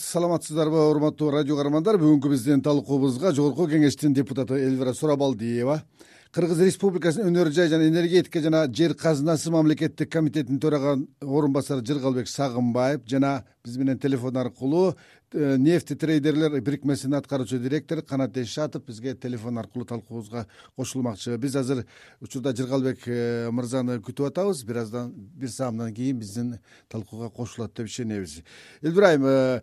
саламатсыздарбы урматтуу радио каармандар? Бүгүнкү биздин талкуубузга жогорку кеңештин депутаты элвира сурабалдиева кыргыз республикасынын өнөр жай жана энергетика жана жер казынасы мамлекеттик комитетинин төраган орун басары жыргалбек сагынбаев жана биз менен телефон аркылуу э, нефти трейдерлер бирикмесинин аткаруучу директору канат эшатов бизге телефон аркылуу талкуубузга кошулмакчы. Биз азыр учурда жыргалбек э, мырзаны күтүп атабыз. Бир аздан бир саамдан кийин биздин талкууга кошулат деп ишенебиз. Элбир айым э,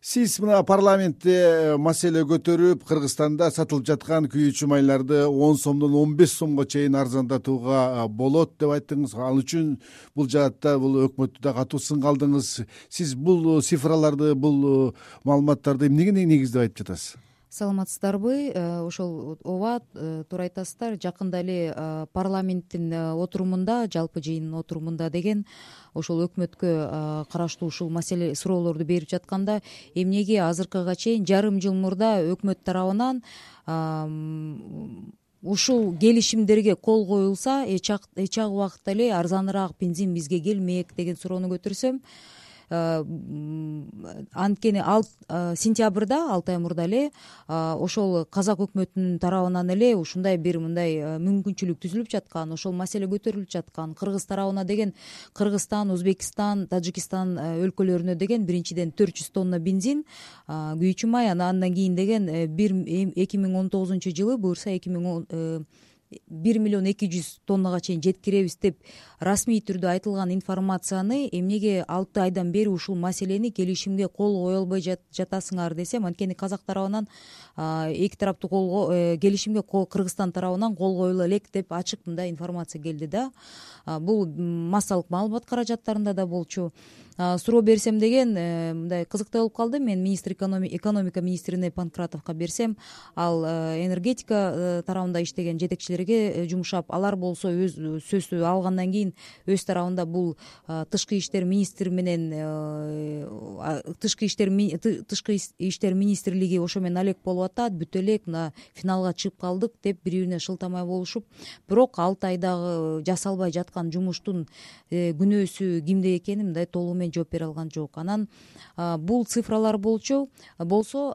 сиз мына парламентте э, маселе көтөрүп кыргызстанда сатылып жаткан күйүүчү майларды он сомдон он беш сомго чейин арзандатууга э, болот деп айттыңыз. Ал үчүн бул жаатта бул өкмөттү да катуу сынга алдыңыз сиз бул цифраларды бул маалыматтарды эмнеге негиздеп айтып жатасыз саламатсыздарбы? Э, ошол ооба э, туура айтасыздар жакында эле э, парламенттин отурумунда жалпы жыйындын отурумунда деген ошол өкмөткө караштуу ушул маселе суроолорду берип жатканда эмнеге азыркыга чейин жарым жыл мурда өкмөт тарабынан ушул келишимдерге кол коюлса эч ак убакытта эле арзаныраак бензин бизге келмек деген суроону көтүрсөм Э, анткени ал э, сентябрда алты ай мурда эле э, ошол казак өкмөтүнүн тарабынан эле ушундай бир мындай мүмкүнчүлүк түзүлүп жаткан ошол маселе көтөрүлүп жаткан. Кыргыз тарабына деген кыргызстан өзбекстан тажикистан өлкөлөрүнө деген биринчиден төрт жүз тонна бензин күйүүчү май андан кийин деген бир эки миң он тогузунчу жылы буюрса эки миң бир миллион эки жүз тоннага чейин жеткиребиз деп расмий түрдө айтылган информацияны эмнеге алты айдан бери ушул маселени келишимге кол кое албай жатасыңар десем анткени казак тарабынан эки тараптуу кол э, келишимге кыргызстан тарабынан кол коюла элек деп ачык мындай информация келди да. Бул массалык маалымат каражаттарында да болчу. Суроо берсем деген э, мындай кызыктай болуп калды. Мен министр экономика министрине панкратовго берсем ал э, энергетика э, тарабында иштеген жетекчилерге жумшап алар болсо өз сөздү алгандан кийин өз тарабында бул тышкы иштер министри менен тышкы иштер тышкы иштер министрлиги ошо менен алек болуп атат бүтө элек мына финалга чыгып калдык деп бири бирине шылтамай болушуп бирок алты айдагы жасалбай жаткан жумуштун күнөөсү кимде экенин мындай толугу менен жооп бере алган жок. Анан бул цифралар болчу болсо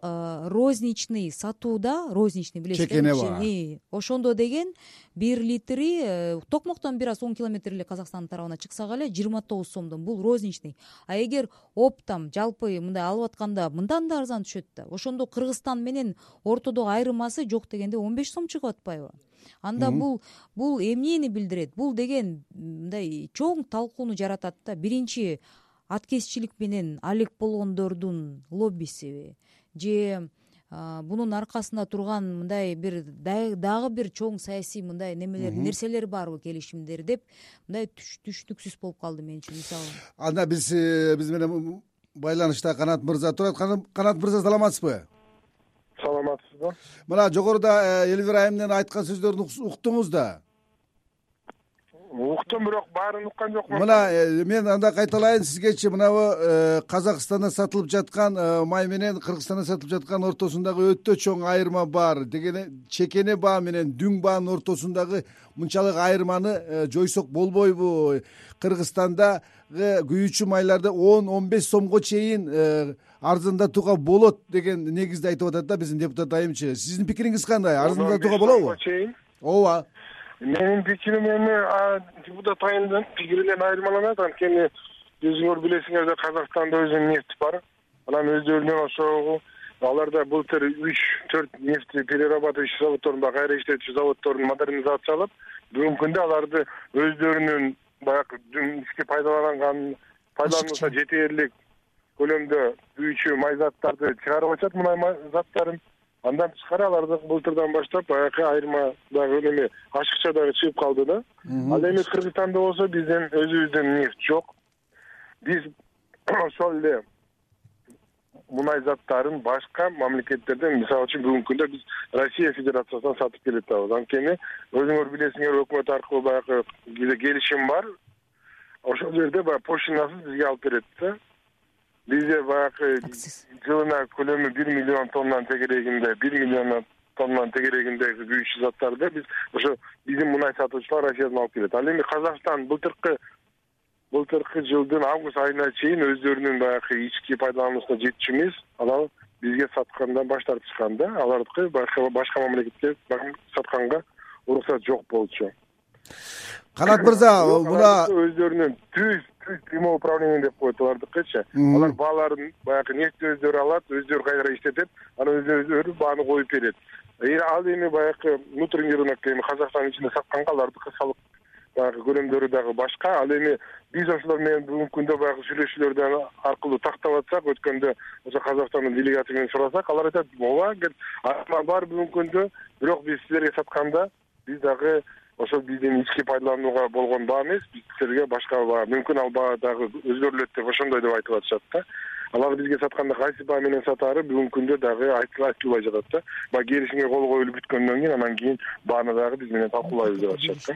розничный сатууда розничный билесиз чекене баа ошондо деген бир литри э, токмоктон бир аз он километр эле казакстандын тарабына чыксак эле жыйырма тогуз сомдон. Бул розничный. А эгер оптом жалпы мындай алып атканда мындан да арзан түшөт да ошондо кыргызстан менен ортодогу айырмасы жок дегенде он беш сом чыгып атпайбы? Анда бул бул эмнени билдирет? Бул деген мындай чоң талкууну жаратат да биринчи аткезчилик менен алек болгондордун лоббисиби же бунун аркасында турган мындай бир дагы бир чоң саясий мындай немелер нерселер барбы келишимдер деп мындай түшүнүксүз болуп калды мен үчүн мисалы. Анда биз э, биз менен байланышта канат мырза турат. Канат мырза саламатсызбы? Саламатсызбы мына жогоруда э, элвира айымдын айткан сөздөрүн уктуңуз да уктум бирок баарын уккан жокмун мына э, мен анда кайталайын сизгечи. Мынабу э, казакстанда сатылып жаткан э, май менен кыргызстанда сатылып жаткан ортосундагы өтө чоң айырма бар дегене чекене баа менен дүң баанын ортосундагы мынчалык айырманы жойсок болбойбу. Кыргызстандагы күйүүчү майларды он он беш сомго чейин арзандатууга болот деген негизде айтып атат да биздин депутат айымчы. Сиздин пикириңиз кандай? Арзандатууга болобу? чейин. Ооба менин пикирим эми депутат айымдын пикиринен айырмаланат. Анткени өзүңөр билесиңер да казакстанда өзүнүн нефти бар. Анан өздөрүнүн ошогу аларда былтыр үч төрт нефти перерабатывающий заводдорун баягы кайра иштетүүчү заводдорун модернизациялап бүгүнкү күндө аларды өздөрүнүн баягы ички пайдаланган пайдаланылса жетээрлик көлөмдө күйүүчү май заттарды чыгарып атышат мунай заттарын андан тышкары аларды былтырдан баштап баягы айырма дагы неме ашыкча дагы чыгып калды да. Ал эми кыргызстанда болсо биздин өзүбүздүн нефть жок. Биз ошол эле мунай заттарын башка мамлекеттерден мисалы үчүн бүгүнкү күндө биз россия федерациясынан сатып келеатабыз анткени өзүңөр билесиңер өкмөт аркылуу баягы бизде келишим бар. Ошол жерде баягы пошлинасыз бизге алып берет да бизде баягы жылына көлөмү бир миллион тоннанын тегерегинде бир миллион тоннанын тегерегиндеги күйүүчү заттарды биз ошо биздин мунай сатуучулар россиядан алып келет. Ал эми казакстан былтыркы былтыркы жылдын август айына чейин өздөрүнүн баягы ички пайдалануусуна жетчү эмес анан бизге саткандан баш тартышкан да алардыкы башка мамлекетке сатканга уруксат жок болчу. Канат мырза мына өздөрүнүн түз түз прямой управление деп коет алардыкычы алар бааларын баягы нефтти өздөрү алат өздөрү кайра иштетет анан өздөрү бааны коюп берет. Ал эми баягы внутренний рынок эми казакстандын ичинде сатканга алардыкы салык баягы көлөмдөрү дагы башка. Ал эми биз ошолор менен бүгүнкү күндө баягы сүйлөшүүлөрдөн аркылуу тактап атсак өткөндө ошо казакстандын делегаты менен сурасак алар айтат ооба айырма бар бүгүнкү күндө бирок биз силерге сатканда биз дагы ошол биздин ички пайдаланууга болгон баа эмес биз силерге башка баа мүмкүн ал баа дагы өзгөрүлөт деп ошондой деп айтып атышат да алар бизге сатканда кайсы баа менен сатаары бүгүнкү күндө дагы айтылбай жатат да. Баягы келишимге кол коюлуп бүткөндөн кийин анан кийин бааны дагы биз менен талкуулайбыз деп атышат да.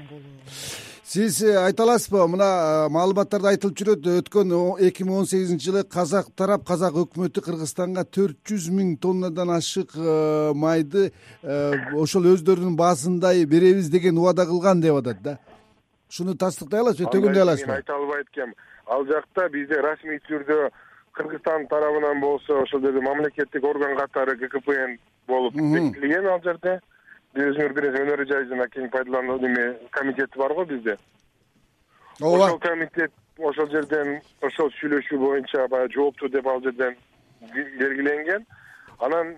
Сиз э, айта аласызбы мына э, маалыматтарда айтылып жүрөт өткөн эки миң он сегизинчи жылы казак тарап казак өкмөтү кыргызстанга төрт жүз миң тоннадан ашык э, майды ошол өздөрүнүн баасындай беребиз деген убада кылган деп атат да. Ушуну тастыктай аласызбы төгүндөй аласызбы? мен айта албайт экенм ал жакта бизде расмий түрдө кыргызстан тарабынан болсо ошол жерде мамлекеттик орган катары гкпн болуп бекитилген ал жерде. Өзүңөр билесиз өнөр жай жана кең пайдалануу неме комитети бар го бизде. Ооба. Ошол комитет ошол жерден ошол сүйлөшүү боюнча баягы жоопту деп ал жерден белгиленген. Анан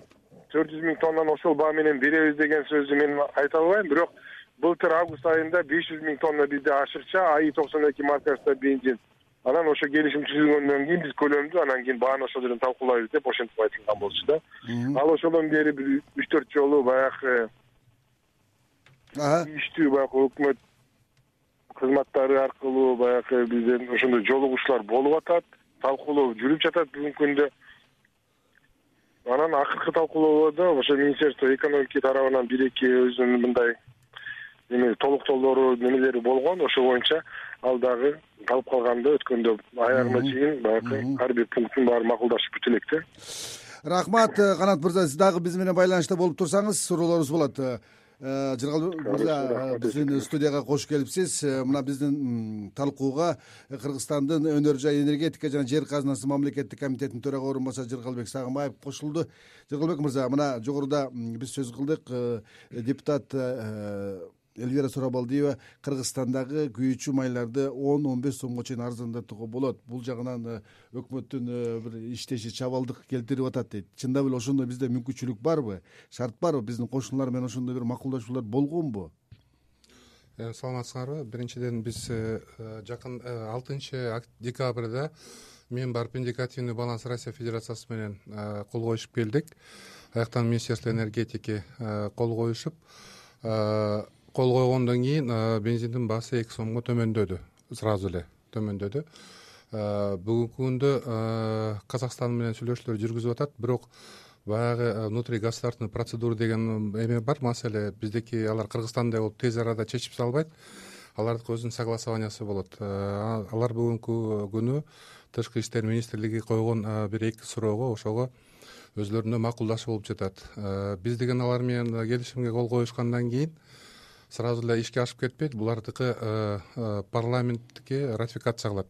төрт жүз миң тоннаны ошол баа менен беребиз деген сөздү мен айта албайм. Бирок былтыр август айында беш жүз миң тонна бизде ашыкча аи токсон эки маркасында бензин анан ошо келишим түзүлгөндөн кийин биз көлөмдү анан кийин бааны ошол жерден талкуулайбыз деп ошентип айтылган болчу да. Ал ошондон бери бир үч төрт жолу баягы тийиштүү баягы өкмөт кызматтары аркылуу баягы бизден ошондой жолугушуулар болуп атат талкуулоо жүрүп жатат бүгүнкү күндө. Анан акыркы талкуулоодо ошо министерство экономики тарабынан бир эки өзүнүн мындай эме толуктоолору немелери болгон ошол боюнча ал дагы калып калганда өткөндө аягына чейин баягы ар бир пунктун баары макулдашып бүтө элек да. Рахмат э, канат мырза сиз дагы биз менен байланышта болуп турсаңыз суроолорубуз болот. Э, жыргалбек мырза э, биздин студияга кош келипсиз мына биздин талкууга кыргызстандын өнөр жай энергетика жана жер казынасы мамлекеттик комитетинин төрага орун басары жыргалбек сагынбаев кошулду жыргалбек мырза мына жогоруда биз сөз кылдык депутат элвира сурабалдиева кыргызстандагы күйүүчү майларды он он беш сомго чейин арзандатууга болот. Бул жагынан э, өкмөттүн э, бир иштеши чабалдык келтирип атат дейт. Чындап эле ошондой бизде мүмкүнчүлүк барбы? Шарт барбы? Биздин кошуналар менен ошондой бир макулдашуулар болгонбу? Э, саламатсыңарбы биринчиден биз жакын алтынчы декабрда мен барып индикативный баланс россия федерациясы менен кол коюшуп келдик. Аяктан министерство энергетики кол коюшуп кол койгондон кийин бензиндин баасы эки сомго төмөндөдү сразу эле төмөндөдү. Бүгүнкү күндө казакстан менен сүйлөшүүлөр жүргүзүп атат. Бирок баягы внутри государственный процедура деген эме бар. Маселе биздики алар кыргызстандай болуп тез арада чечип салбайт. Алардыкы өзүнүн согласованиясы болот. Алар бүгүнкү күнү тышкы иштер министрлиги койгон бир эки суроого ошого өзлөрүнө макулдашуу болуп жатат. Биз деген алар менен келишимге кол коюшкандан кийин сразу эле ишке ашып кетпейт. Булардыкы э, э, парламентке ратификация кылат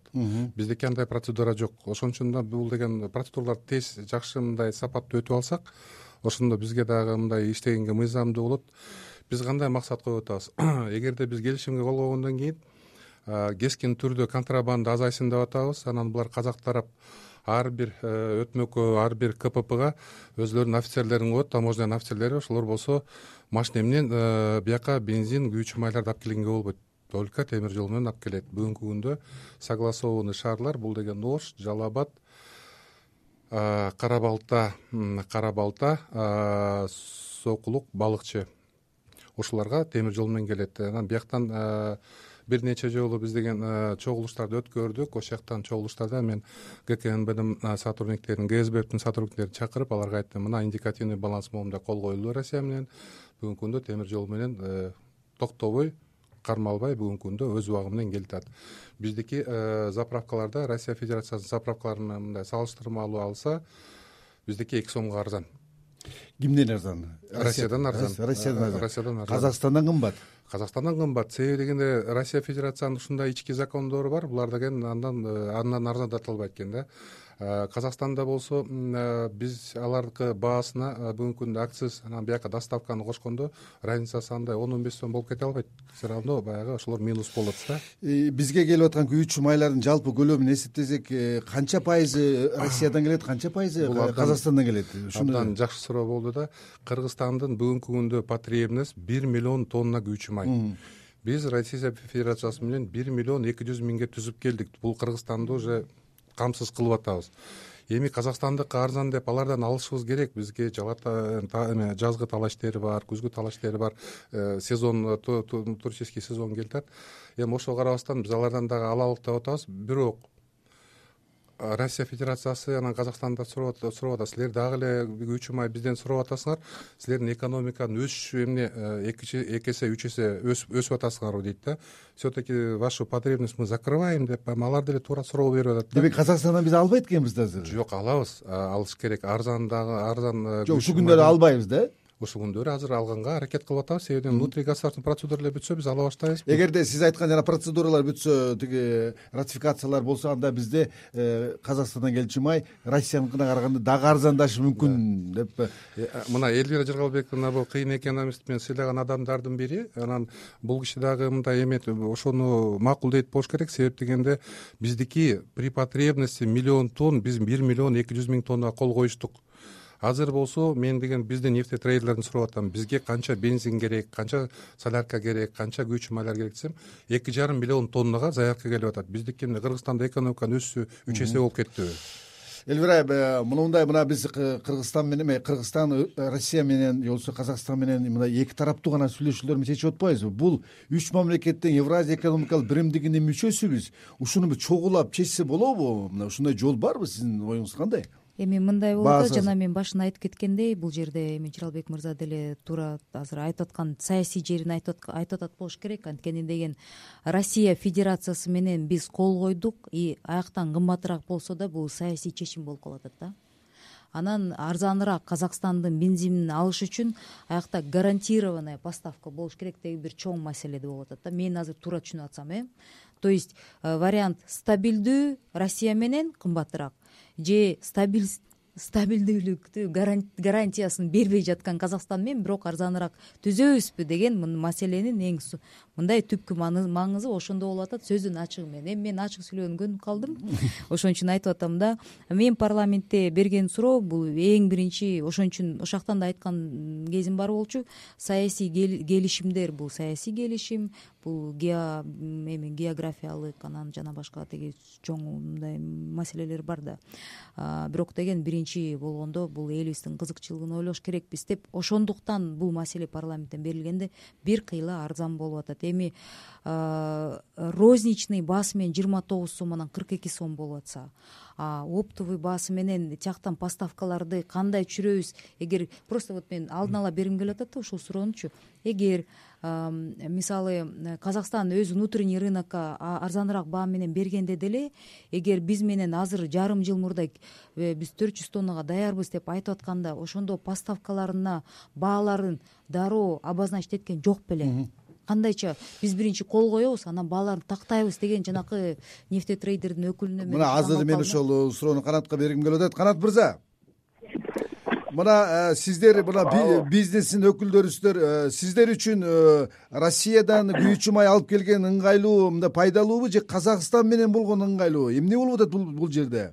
биздики андай процедура жок. Ошон үчүн да бул деген процедураларды тез жакшы мындай сапаттуу өтүп алсак ошондо бизге дагы мындай иштегенге мыйзамдуу болот. Биз кандай максат коюп атабыз? Эгерде биз келишимге кол койгондон кийин э, кескин түрдө контрабанда азайсын деп атабыз. Анан булар казак тарап ар бир өтмөккө ар бир кппга өзлөрүнүн офицерлерин коет таможняный офицерлери ошолор болсо машина менен э, бияка бензин күйүүчү майларды алып келгенге болбойт. Только темир жол менен алып келет. Бүгүнкү күндө согласованный шаарлар бул деген ош жалал абад э, кара балта кара балта э, сокулук балыкчы. Ушуларга темир жол менен келет. Анан бияктан бир нече жолу биз деген чогулуштарды өткөрдүк. Ошол жактан чогулуштарда мен гкнбдин сотрудниктерин гсбптин сотрудниктерин чакырып аларга айттым. Мына индикативный баланс моундай кол коюлду россия менен. Бүгүнкү күндө темир жол менен э, токтобой кармалбай бүгүнкү күндө өз убагы менен келип атат биздики э, заправкаларда россия федерациясынын заправкалары менен мындай салыштырмалуу алса биздики эки сомго арзан кимден арзан? Россиядан арзан. Россиядан арзан. Россиядан арзан. Казакстандан кымбат? Казакстандан кымбат. Себеби дегенде россия федерациянын ушундай ички закондору бар. Булар деген андан андан арзандата албайт экен да казакстанда болсо биз алардыкы баасына бүгүнкү күндө акциз анан бияка доставканы кошкондо разницасы андай он он беш сом болуп кете албайт. Все равно баягы ошолор минус атат да. Бизге келип аткан күйүүчү майлардын жалпы көлөмүн эсептесек э, канча пайызы россиядан келет канча пайызы казакстандан келет? Ушуну абдан жакшы суроо болду да. Кыргызстандын бүгүнкү күндө потребность бир миллион тонна күйүүчү май биз россия федерациясы менен бир миллион эки жүз миңге түзүп келдик. Бул кыргызстанды уже камсыз кылып атабыз. Эми казакстандыкы арзан деп алардан алышыбыз керек. Бизге эме жазгы талаа иштери бар күзгү талаа иштери бар. Э, сезон туристический сезон келе атат эми ошого карабастан биз алардан дагы алалык деп атабыз. Бирок россия федерациясы анан казакстанда сурап атат силер дагы эле күйүүчү май бизден сурап атасыңар. Силердин экономиканын өсүшү эмне э, эки эсе үч эсе өсүп атасыңарбы дейт да. Все таки вашу потребность мы закрываем деп алар деле туура суроо берип атат демек казакстандан биз албайт экенбиз да азыр? Жок алабыз. Алыш керек. Арзан дагы арзан э, жок ушул күндөрү албайбыз да ушул күндөрү азыр алганга аракет кылып атабыз. Себеби внутри государственный процедуралар бүтсө биз ала баштайбыз. Эгерде сиз айткан жана процедуралар бүтсө тиги ратификациялар болсо анда бизде э, казакстандан келчү май россияныкына караганда дагы арзандашы мүмкүн деп э, мына элвира жыргалбековна бул кыйын экономист менен сыйлаган адамдардын бири анан бул киши дагы мындай эметип ошону макулдейт болуш керек. Себеп дегенде биздики при потребности миллион тонн биз бир миллион эки жүз миң тоннага кол коюштук азыр болсо мен деген биздин нефтетрейдерлерден сурап атам бизге канча бензин керек канча солярка керек канча күйүүчү майлар керек десем эки жарым миллион тоннага заявка келип атат. Биздики эмне кыргызстанда экономиканын өсүшү үч эсе болуп кеттиби элвира айым мындай мына биз кыргызстан менен эме кыргызстан э, россия менен же болбосо казакстан менен мындай эки тараптуу гана сүйлөшүүлөр менен чечип атпайбызбы бул үч мамлекеттин евразия экономикалык биримдигинин мүчөсүбүз. Ушуну биз чогулап чечсе болобу? Мына ушундай жол барбы сиздин оюңуз кандай эми мындай атат жана мен башында айтып кеткендей бул жерде эми жыралбек мырза деле туура азыр айтып аткан саясий жерин айтып атат болуш керек. Анткени деген россия федерациясы менен биз кол койдук и аяктан кымбатыраак болсо да бул саясий чечим болуп калып атат да. Анан арзаныраак казакстандын бензинин алыш үчүн аякта гарантированная поставка болуш керек деген бир чоң маселе болуп атат да. Мен азыр туура түшүнүп атсам э. То есть э, вариант стабилдүү россия менен кымбатыраак же стабилдүүлүктү гарантиясын бербей жаткан казакстан менен бирок арзаныраак түзөбүзбү деген маселенин эң мындай түпкү маңызы ошондо болуп атат сөздүн ачыгы менен. Эми мен ачык сүйлөөгөн көнүп калдым. Ошон үчүн айтып атам да мен парламентте берген суроо бул эң биринчи ошон үчүн ошол жактан да айткан кезим бар болчу. Саясий келишимдер бул саясий келишим бул эми географиялык анан жана башка тиги чоң мындай маселелер бар да. Бирок деген биринчи болгондо бул элибиздин кызыкчылыгын ойлош керекпиз деп ошондуктан бул маселе парламенттен берилгенде бир кыйла арзан болуп атат эми розничный баасы менен жыйырма тогуз сом анан кырк эки сом болуп атса оптовый баасы менен тияктан поставкаларды кандай түшүрөбүз? Эгер просто вот мен алдын ала бергим келип атат да ушул суроонучу эгер мисалы казакстан өзү внутренний рынокко арзаныраак баа менен бергенде деле эгер биз менен азыр жарым жыл мурда э, биз төрт жүз тоннага даярбыз деп айтып атканда ошондо поставкаларына бааларын дароо обозначить эткен жок беле кандайча биз биринчи кол коебуз анан бааларды тактайбыз деген жанакы нефтетрейдердин өкүлүнөн мына азыр мен ошол суроону канатка бергим келип атат. Канат мырза мына э, сиздер мына бизнестин өкүлдөрүсүздөр э, сиздер үчүн э, россиядан күйүүчү май алып келген ыңгайлуу мындай пайдалуубу же казакстан менен болгон ыңгайлуубу эмне болуп атат бул жерде?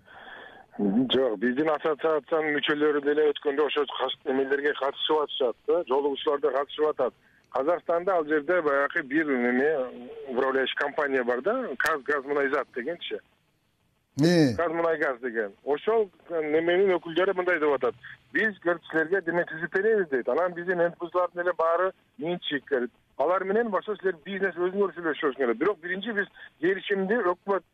Жок биздин ассоциациянын мүчөлөрү деле өткөндө ошо эмелерге катышып атышат да жолугушууларда катышып атат казакстанда ал жерде баягы бир неме управляющий компания бар да каз газ мунай зат дегенчи. Каз мунай газ деген. Ошол неменин өкүлдөрү мындай деп атат. Биз силерге деме түзүп беребиз дейт. Анан биздин нпздардын эле баары менчик алар менен башка силер бизнес өзүңөр сүйлөшүңөр керек. Бирок биринчи биз келишимди өкмөт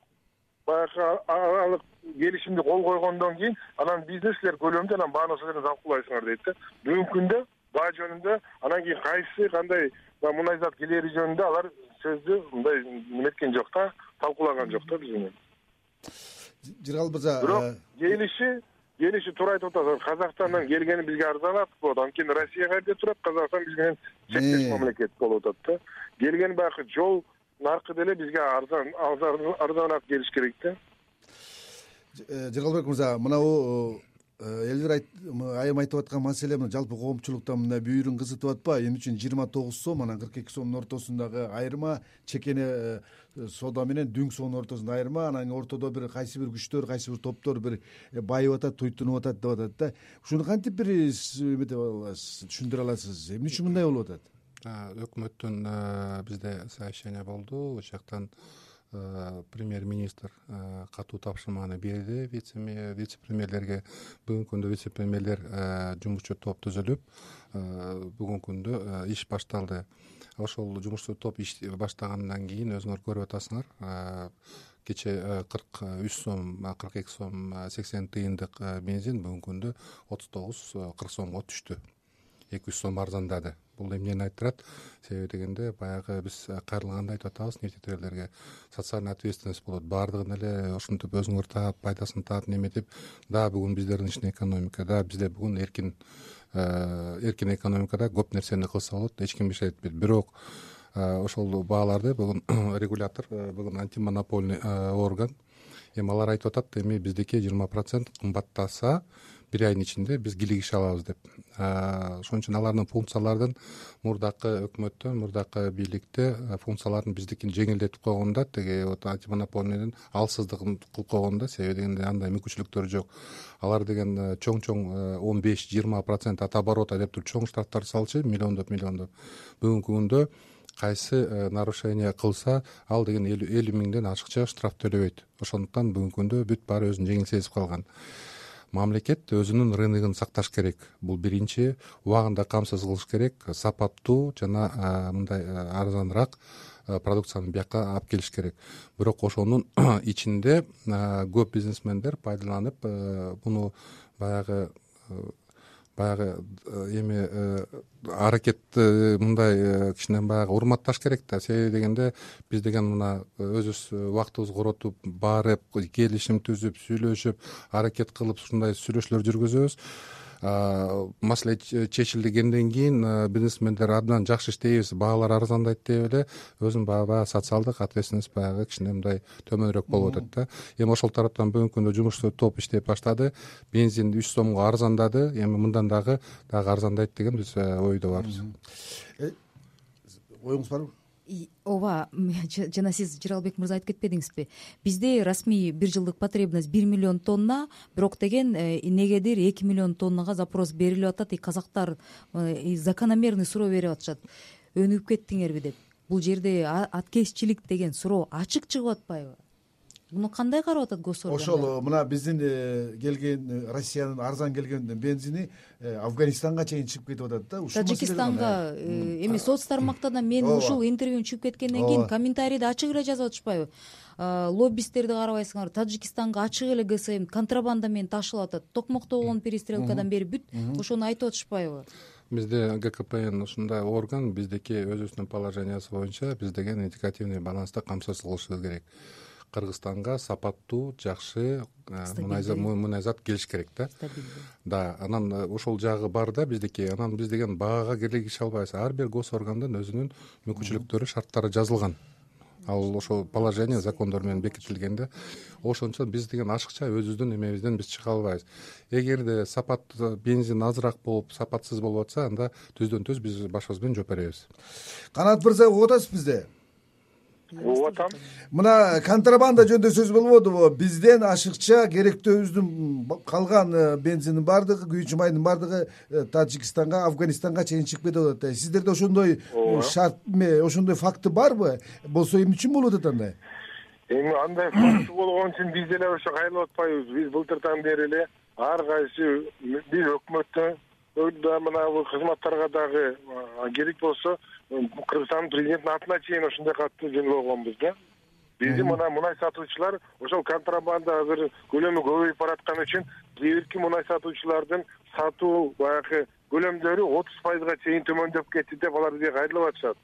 баягы аралык келишимди кол койгондон кийин анан бизнес силер көлөмдү анан бааны ошол жерден талкуулайсыңар дейт да. Бүгүнкү күндө баа жөнүндө анан кийин кайсы кандай мунай зат келери жөнүндө алар сөздү мындай неметкен жок да талкуулаган жок да биз менен жыргал мырза бирок келиши келиши туура айтып атасыз казакстандан келгени бизге арзаныраак болот анткени россия каерде турат казакстан биз менен чектеш мамлекет болуп атат да. Келген баягы жол наркы деле бизге арзан арзаныраак келиш керек да. Э, жыргалбек мырза мынабу э, элвира айым айтып аткан маселе мына жалпы коомчулукта мындай бүйүрүн кызытып атпайбы эмне үчүн жыйырма тогуз сом анан кырк эки сомдун ортосундагы айырма чекене э, соода менен дүң соонун ортосунда айырма анан ортодо бир кайсы бир күчтөр кайсы бир топтор бир байып атат туйтунуп атат деп атат да. Ушуну кантип бир эмете аласыз түшүндүрө аласыз? Эмне үчүн мындай болуп атат? Өкмөттүн бизде совещание болду. Ошол жактан премьер министр катуу тапшырманы берди. Вице премьерлерге бүгүнкү күндө вице премьерлер жумушчу топ түзүлүп бүгүнкү күндө иш башталды. Ошол жумушчу топ иш баштагандан кийин өзүңөр көрүп атасыңар кечээ кырк үч сом кырк эки сом сексен тыйындык бензин бүгүнкү күндө отуз тогуз кырк сомго түштү эки үч сом арзандады. Бул эмнени айтып турат? Себеби дегенде баягы биз кайрылганда айтып атабыз нефтителерлерге социальный ответственность болот. Баардыгын эле ушинтип өзүңөр таап пайдасын таап неметип дагы бүгүн биздердин ичинде экономика дагы бизде бүгүн эркин э, эркин экономикада көп нерсени кылса болот эч ким эч айтпайт бирок э, ошол бааларды бүгүн регулятор э, бүгүн антимонопольный орган эми алар айтып атат эми биздики жыйырма процент кымбаттаса бир айдын ичинде биз кийлигише алабыз деп. Ошон үчүн алардын функцияларын мурдакы өкмөттөн мурдакы бийликте функцияларын биздикин жеңилдетип койгон да тиги вот антимонопольныйдын алсыздыгын кылып койгон да себеби дегенде андай мүмкүнчүлүктөрү жок. Алар деген чоң чоң он беш жыйырма процент от оборота деп туруп чоң штрафтар салчу миллиондоп миллиондоп бүгүнкү күндө кайсы нарушение кылса ал деген элүү миңден ашыкча штраф төлөбөйт ошондуктан бүгүнкү күндө бүт баары өзүн жеңил сезип калган мамлекет өзүнүн рыногун сакташ керек. Бул биринчи убагында камсыз кылыш керек. Сапаттуу жана мындай арзаныраак продукцияны бияка алып келиш керек. Бирок ошонун ичинде көп бизнесмендер пайдаланып муну баягы баягы э, эми э, аракетти мындай э, кичине баягы урматташ керек да. Себеби дегенде биз деген мына өзүбүз убактыбызды коротуп барып келишим түзүп сүйлөшүп аракет кылып ушундай сүйлөшүүлөр жүргүзөбүз маселе чечилгенден кийин бизнесмендер абдан жакшы иштейбиз баалар арзандайт деп эле өзүнүн баягы социалдык ответственность баягы кичине мындай төмөнүрөөк болуп атат да. Эми ошол тараптан бүгүнкү күндө жумуш топ иштеп баштады. Бензин үч сомго арзандады. Эми мындан дагы дагы арзандайт деген биз ойдо барбыз. Э, оюңуз барбы ооба жана сиз жыралбек мырза айтып кетпедиңизби? Бизде расмий бир жылдык потребность бир миллион тонна бирок деген эмнегедир эки миллион тоннага запрос берилип атат и казактар э, закономерный суроо берип атышат. Өнүгүп кеттиңерби деп. Бул жерде аткезчилик деген суроо ачык чыгып атпайбы муну кандай карап атат гос органдар ошол мына биздин э, келген э, россиянын арзан келген бензини э, афганистанга чейин чыгып кетип атат да. Ушул таджикистанга эми соц тармакта да мен ушул интервьюну чыгып кеткенден кийин комментарийде ачык эле жазып атышпайбы? Лоббисттерди карабайсыңар таджикистанга ачык эле гсм контрабанда менен ташылып атат. Токмокто болгон перестрелкадан бери бүт. Ошону айтып атышпайбы? Бизде гкпн ушундай орган биздики өзүбүздүн положениясы боюнча биз деген индикативный балансты камсыз кылышыбыз керек кыргызстанга сапаттуу жакшы э, мунай зат келиш керек да. Да анан э, ошол жагы бар да биздики. Анан биз деген баага кийлигише албайбыз. Ар бир гос органдын өзүнүн мүмкүнчүлүктөрү шарттары жазылган. Ал ошол положение закондор менен бекитилген да ошон үчүн биз деген ашыкча өзүбүздүн эмебизден биз чыга албайбыз. Эгерде сапат бензин азыраак болуп сапатсыз болуп атса анда түздөн түз биз башыбыз менен жооп беребиз. Канат мырза угуп атасызбы бизди угуп атам. мына контрабанда жөнүндө сөз болбодубу бизден ашыкча керектүүбүздүн калган э, бензиндин баардыгы күйүүчү майдын баардыгы э, таджикистанга афганистанга чейин чыгып кетип атат да. Сиздерде ошондой э, шарт эме ошондой факты барбы? Болсо эмне үчүн болуп атат андай? Эми андай факты болгон үчүн биз деле ошо кайрылып атпайбыз. Биз былтыртан бери эле ар кайсы биз өкмөттө да мынабу кызматтарга дагы керек болсо кыргызстандын президентинин атына чейин ушундай катты жоллогонбуз да. Биздин мына мунай сатуучулар ошол контрабанда азыр көлөмү көбөйүп бараткан үчүн кээ бирки мунай сатуучулардын сатуу баягы көлөмдөрү отуз пайызга чейин төмөндөп кетти деп алар бизге кайрылып атышат.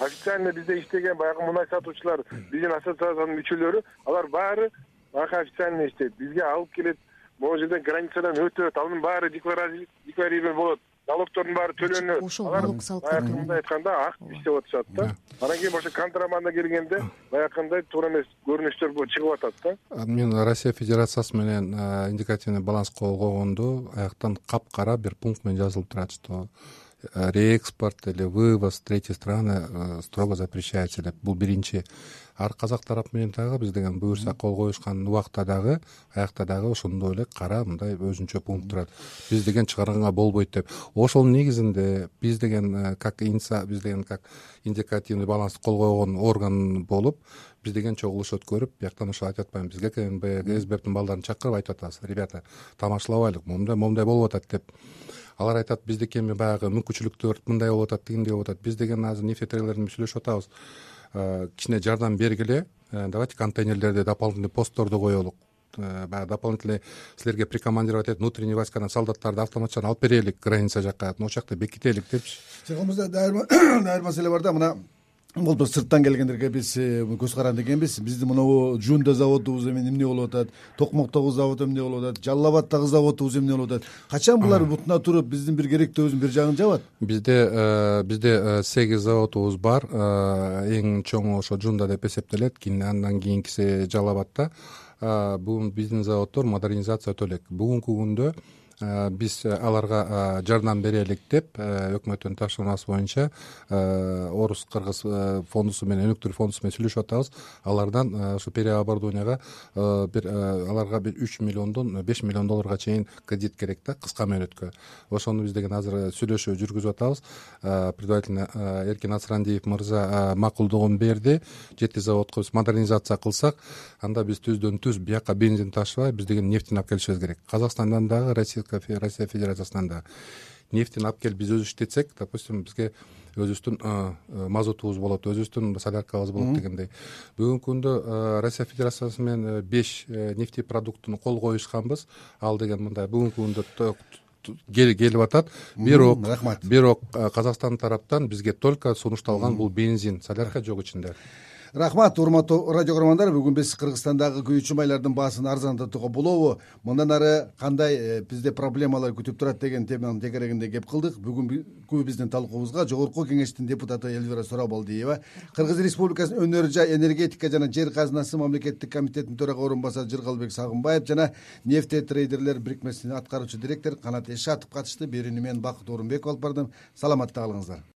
Официально бизде иштеген баягы мунай сатуучулар биздин ассоциациянын мүчөлөрү алар баары ак официальный иштейт. Бизге алып келет могу жерден границадан өтөт анын баары декларирование болот налогтордун баары төлөнөт ошол алар налог баягы мындай айтканда ак иштеп атышат да. Анан кийин ошо контрабанда келгенде баягыкындай туура эмес көрүнүштөр чыгып атат да. Мен россия федерациясы менен индикативный баланс кол койгондо аяктан капкара бир пункт менен жазылып турат что реэкспорт или вывоз в третьи страны э, строго запрещается. Деп бул биринчи. Ар казак тарап менен дагы биз деген буюрса кол коюшкан убакта дагы аякта дагы ошондой эле кара мындай өзүнчө пункт турат биз деген чыгарганга болбойт деп. Ошонун негизинде биз деген э, как биз деген как индикативный балансты кол койгон орган болуп биз деген чогулуш өткөрүп бияктан ошо айтып атпаймынбы бизге баягы сбптин балдарын чакырып айтып атабыз. Ребята тамашалабайлык. Момундай момундай болуп атат деп алар айтат биздики эми баягы мүмкүнчүлүктөр мындай болуп атат тигиндей болуп атат. Биз деген азыр нефтетройлор менен сүйлөшүп атабыз. Э, кичине жардам бергиле э, давайте контейнерлерди дополнительный постторду коелук. Э, баягы дополнительный силерге прикомандировать этип внутренний войскадан солдаттарды автоматчан алып берелик граница жака ошол жакта бекителик депчи чыгымызда дагы бир маселе бар да мына болупу сырттан келгендерге биз э, көз каранды экенбиз. Биздин монобу жуунда заводубуз эми эмне болуп атат? Токмоктогу завод эмне болуп атат? Жалал абаддагы заводубуз эмне болуп атат? Качан булар бутуна туруп биздин бир керектөөбүздүн бир жагын жабат? Бизде э, бизде э, сегиз заводубуз бар. Эң чоңу ошо жуунда деп эсептелет. Кийин андан кийинкиси жалал абадда бул биздин заводдор модернизация өтө элек бүгүнкү күндө биз э, аларга э, жардам берелик деп өкмөттүн тапшырмасы боюнча орус кыргыз фондусу менен өнүктүрүү фондусу менен сүйлөшүп атабыз. Алардан ушу переоборудованияга бир аларга бир үч миллиондон беш миллион долларга чейин кредит керек да кыска мөөнөткө. Ошону биз деген азыр сүйлөшүү жүргүзүп атабыз. Предварительно эркин асырандиев мырза макулдугун берди. Жети заводко биз модернизация кылсак анда биз түздөн түз бияка бензин ташыбай биз деген нефтини алып келишибиз керек. Казакстандан дагы россия россия федерациясынан дагы нефтини алып келип биз өзү иштетсек допустим бизге өзүбүздүн мазутубуз болот өзүбүздүн соляркабыз болот дегендей. Бүгүнкү күндө россия федерациясы менен э, беш э, нефтепродуктуну кол коюшканбыз. Ал деген мындай бүгүнкү күндө келип атат. Бирок рахмат. бирок казакстан тараптан бизге только сунушталган бул бензин солярка жок ичинде рахмат урматтуу радио көрөрмандар бүгүн биз кыргызстандагы күйүүчү майлардын баасын арзандатууга болобу. Мындан ары кандай э, бизде проблемалар күтүп турат деген теманын тегерегинде кеп кылдык. Бүгүнкү биздин талкуубузга жогорку кеңештин депутаты элвира сурабалдиева кыргыз республикасынын өнөр жай энергетика жана жер казынасы мамлекеттик комитетинин төрага орун басары жыргалбек сагынбаев жана нефте трейдерлер бирикмесинин аткаруучу директору канат эшатов катышты. Берүүнү мен бакыт оорунбеков алып бардым. Саламатта калыңыздар